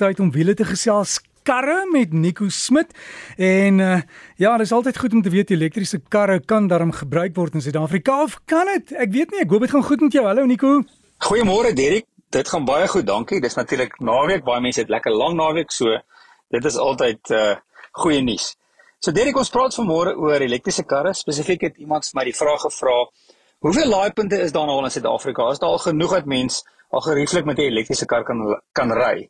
tyd om wiele te gesels karre met Nico Smit en uh, ja, dit is altyd goed om te weet elektriese karre kan daarom gebruik word in Suid-Afrika of kan dit? Ek weet nie, ek hoop dit gaan goed met jou. Hallo Nico. Goeiemôre Derek. Dit gaan baie goed, dankie. Dis natuurlik naweek, baie mense het lekker lang naweek, so dit is altyd uh goeie nuus. So Derek, ons praat vanmôre oor elektriese karre. Spesifiek het iemand my die vraag gevra, hoeveel laaipunte is daar nou al in Suid-Afrika? Is daar al genoeg dat mense al gerieflik met 'n elektriese kar kan kan ry?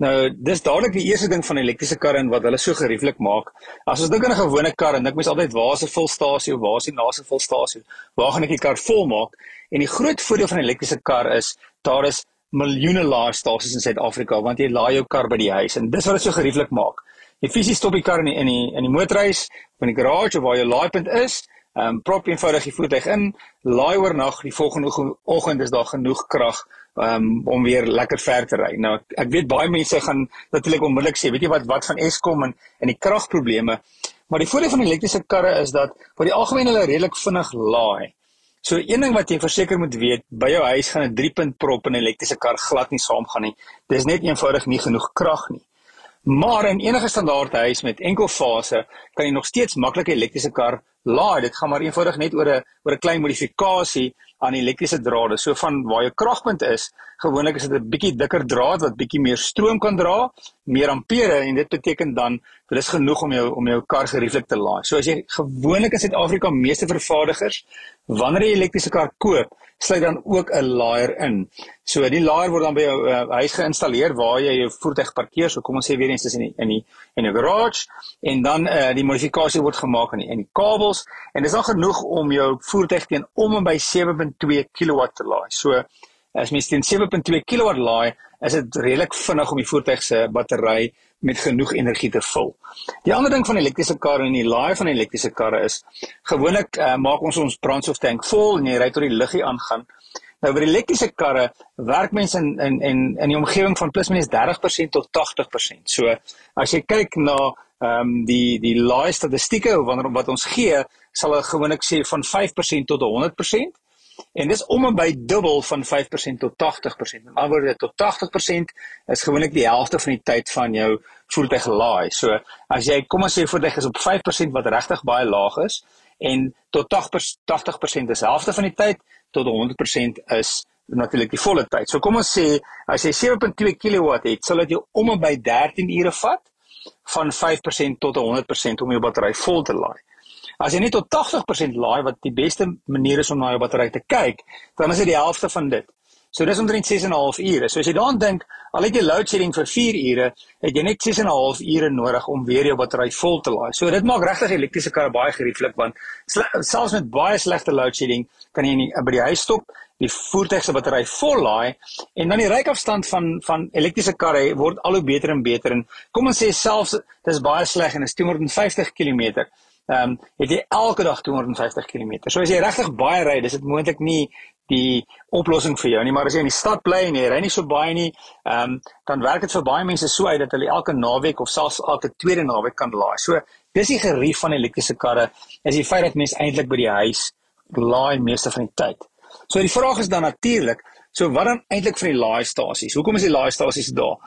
Nou, dis dadelik die eerste ding van elektriese karre en wat hulle so gerieflik maak. As ons dink aan 'n gewone kar en dink mens altyd waar is 'n volstasie of waar is die naaste volstasie? Waar gaan ek die kar vol maak? En die groot voordeel van 'n elektriese kar is daar is miljoene laadstasies in Suid-Afrika want jy laai jou kar by die huis en dis wat dit so gerieflik maak. Jy fisies stop die kar in die in die in die motorhuis in die garage of waar jou laaipunt is Ehm um, prop eenvoudig die voertuig in, laai oornag, die volgende oggend is daar genoeg krag um, om weer lekker ver te ry. Nou ek, weet baie mense gaan natuurlik onmiddellik sê, weet jy wat wat van Eskom en en die kragprobleme. Maar die voordeel van elektriese karre is dat vir die algemeen hulle redelik vinnig laai. So een ding wat jy verseker moet weet, by jou huis gaan 'n 3-punt prop in 'n elektriese kar glad nie saamgaan nie. Dis net eenvoudig nie genoeg krag nie. Maar in enige standaard huis met enkelfase kan jy nog steeds maklik 'n elektriese kar laai. Dit gaan maar eenvoudig net oor 'n oor 'n klein modifikasie aan elektriese drade. So van waar jou kragpunt is, gewoonlik is dit 'n bietjie dikker draad wat bietjie meer stroom kan dra, meer ampere en dit beteken dan dit is genoeg om jou om jou kar gerieflik te laai. So as jy gewoonlik in Suid-Afrika meeste vervaardigers wanneer jy 'n elektriese kar koop, sluit dan ook 'n laaier in. So die laaier word dan by jou uh, huis geïnstalleer waar jy jou voertuig parkeer. So kom ons sê weer eens dis in die in die in 'n garage en dan uh, die modifikasie word gemaak aan die in die kabels en dis dan genoeg om jou voertuig teen om en by 7.2 kW te laai. So as mens teen 7.2 kW laai, is dit redelik vinnig om die voertuig se battery met genoeg energie te vul. Die ander ding van elektriese karre en die laai van elektriese karre is gewoonlik uh, maak ons ons brandstoftank vol en jy ry tot die liggie aangaan. Nou vir elektriese karre werk mense in in in in die omgewing van plus minus 30% tot 80%. So as jy kyk na ehm um, die die laai statistieke wanneer wat ons gee, sal hulle gewoonlik sê van 5% tot 100%. En dis om en by dubbel van 5% tot 80%. Met ander woorde tot 80% is gewoonlik die helfte van die tyd van jou voertuig laai. So as jy kom ons sê voertuig is op 5% wat regtig baie laag is en tot 80% is helfte van die tyd tot 100% is natuurlik die volle tyd. So kom ons sê as jy 7.2 kW het, sal dit jou om en by 13 ure vat van 5% tot 100% om jou battery vol te laai. As jy net tot 80% laai wat die beste manier is om na jou battery te kyk, dan is dit die helfte van dit. So dis omtrent 6 en 'n half ure. So as jy daaraan dink, al het jy load shedding vir 4 ure, het jy net 6 en 'n half ure nodig om weer jou battery vol te laai. So dit maak regtig elektriese karre baie gerieflik want selfs met baie slegte load shedding kan jy nie by die huis stop, die voertuig se battery vol laai en dan die rykafstand van van elektriese karre word al hoe beter en beter en kom ons sê selfs dis baie sleg en is 250 km ehm um, het jy elke dag 250 km. So as jy regtig baie ry, dis dit moontlik nie die oplossing vir jou nie, maar as jy in die stad bly en jy ry nie so baie nie, ehm um, dan werk dit vir baie mense so uit dat hulle elke naweek of selfs elke tweede naweek kan laai. So dis die gerief van elektriese karre, is die feit dat mense eintlik by die huis laai meeste van die tyd. So die vraag is dan natuurlik, So wat dan eintlik van die laaistasies? Hoekom is die laaistasies daar?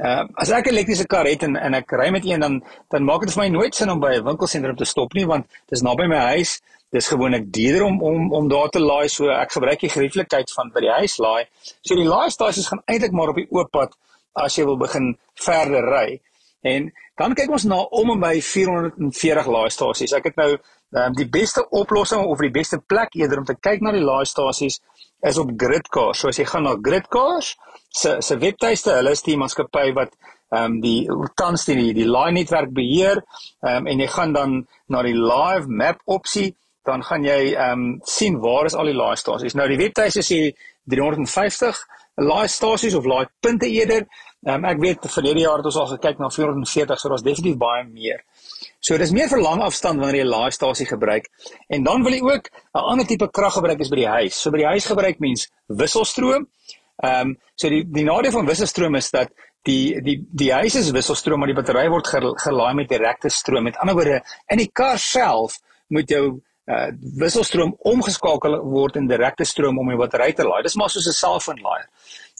Ehm uh, as ek 'n elektriese kar het en en ek ry met een dan dan maak dit vir my nooit sin om by 'n winkelsentrum te stop nie want dis naby my huis. Dis gewoonlik duurder om om om daar te laai. So ek gebruik die gerieflikheid van by die huis laai. So die laaistasies gaan eintlik maar op die oop pad as jy wil begin verder ry. En dan kyk ons na om en by 440 laaistasies. Ek het nou um, die beste oplossing of die beste plek eerder om te kyk na die laaistasies is op Gridcars. So as jy gaan na Gridcars se se webtuiste, hulle is die maatskappy wat ehm um, die tans die die line netwerk beheer ehm um, en jy gaan dan na die live map opsie, dan gaan jy ehm um, sien waar is al die laai stasies. Nou die webtuiste sê 350 laai stasies of laai punte eerder. Um, ek weet verlede jaar het ons al gekyk na 440, so daar's definitief baie meer. So dis meer vir lang afstand wanneer jy 'n laaistasie gebruik. En dan wil jy ook 'n ander tipe krag gebruik as by die huis. So by die huis gebruik mens wisselstroom. Ehm um, so die die nadeel van wisselstroom is dat die die die huis is wisselstroom maar die battery word gelaai met direkte stroom. Met ander woorde, in die kar self moet jou uh wisselstroom omgeskakel word in direkte stroom om die battery te laai. Dis maar soos 'n selfoonlaaier.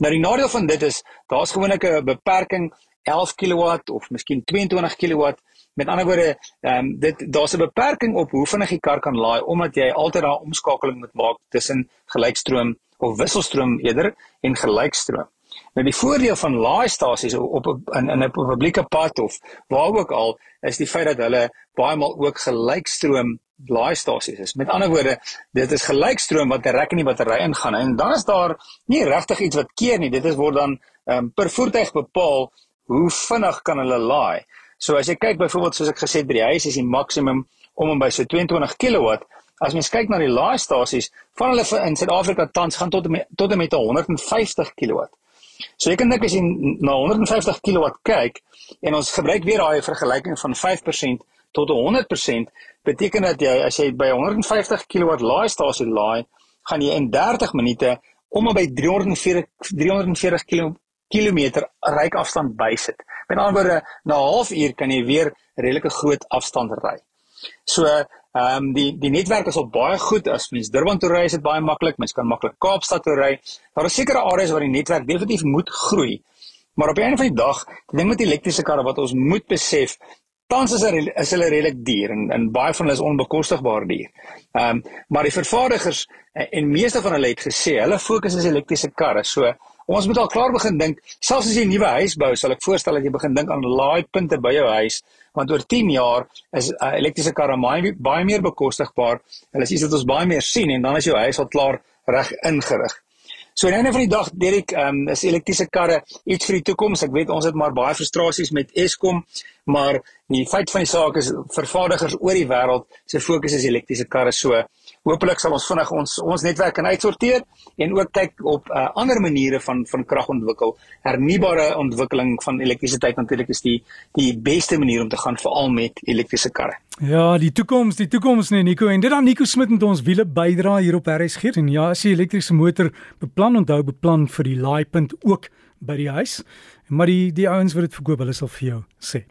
Nou die nadeel van dit is daar's gewoonlik 'n beperking 11 kW of miskien 22 kW. Met ander woorde, ehm um, dit daar's 'n beperking op hoe vinnig die kar kan laai omdat jy altyd daai omskakeling moet maak tussen gelykstroom of wisselstroom eerder en gelykstroom. Nou die voordeel van laaistasies op in in 'n publieke pad of waar ook al is die feit dat hulle baie maal ook gelykstroom laaistasies is. Met ander woorde, dit is gelykstroom wat direk in die battery ingaan en dan is daar nie regtig iets wat keer nie. Dit is word dan um, per voertuig bepaal hoe vinnig kan hulle laai. So as jy kyk byvoorbeeld soos ek gesê het by die huis is die maksimum om en by so 22 kW. As mens kyk na die laaistasies van hulle in Suid-Afrika tans gaan tot en met tot en met 150 kW. So jy kan dink as jy na 150 kW kyk en ons gebruik weer daai vergelyking van 5% tot 100%, beteken dat jy as jy by 150 kW laaistasie laai, gaan jy in 30 minute om by 340 340 km kilometer ryk afstand bysit. Met ander woorde, na 'n halfuur kan jy weer redelike groot afstand ry. So Ehm um, die die netwerk is al baie goed as mens Durban toe ry is dit baie maklik. Mens kan maklik Kaapstad toe ry. Daar is sekere areas waar die netwerk definitief moet groei. Maar op 'n van die dag, die ding met elektriese karre wat ons moet besef, tans is, er, is hulle redelik duur en en baie van hulle is onbekostigbaar duur. Ehm um, maar die vervaardigers en, en meeste van hulle het gesê hulle fokus is elektriese karre. So ons moet al klaar begin dink, selfs as jy 'n nuwe huis bou, sal ek voorstel dat jy begin dink aan laaipunte by jou huis want oor 10 jaar is uh, elektriese karre baie baie meer bekostigbaar. Hulle is iets wat ons baie meer sien en dan is jou huis al klaar reg ingerig. So die einde van die dag, Derek, ehm um, is elektriese karre iets vir die toekoms. Ek weet ons het maar baie frustrasies met Eskom, maar die feit van die saak is vervaardigers oor die wêreld se fokus is elektriese karre so Hoopelik sal ons vinnig ons ons netwerk kan uitsorteer en ook kyk op uh, ander maniere van van krag ontwikkel. Hernubare ontwikkeling van elektrisiteit natuurlik is die die beste manier om te gaan veral met elektriese karre. Ja, die toekoms, die toekoms nee Nico en dit dan Nico Smit met ons wiele bydra hier op RSG en ja, as jy elektriese motor beplan onthou beplan vir die laaipunt ook by die huis. Maar die die ouens wat dit verkoop, hulle sal vir jou sê.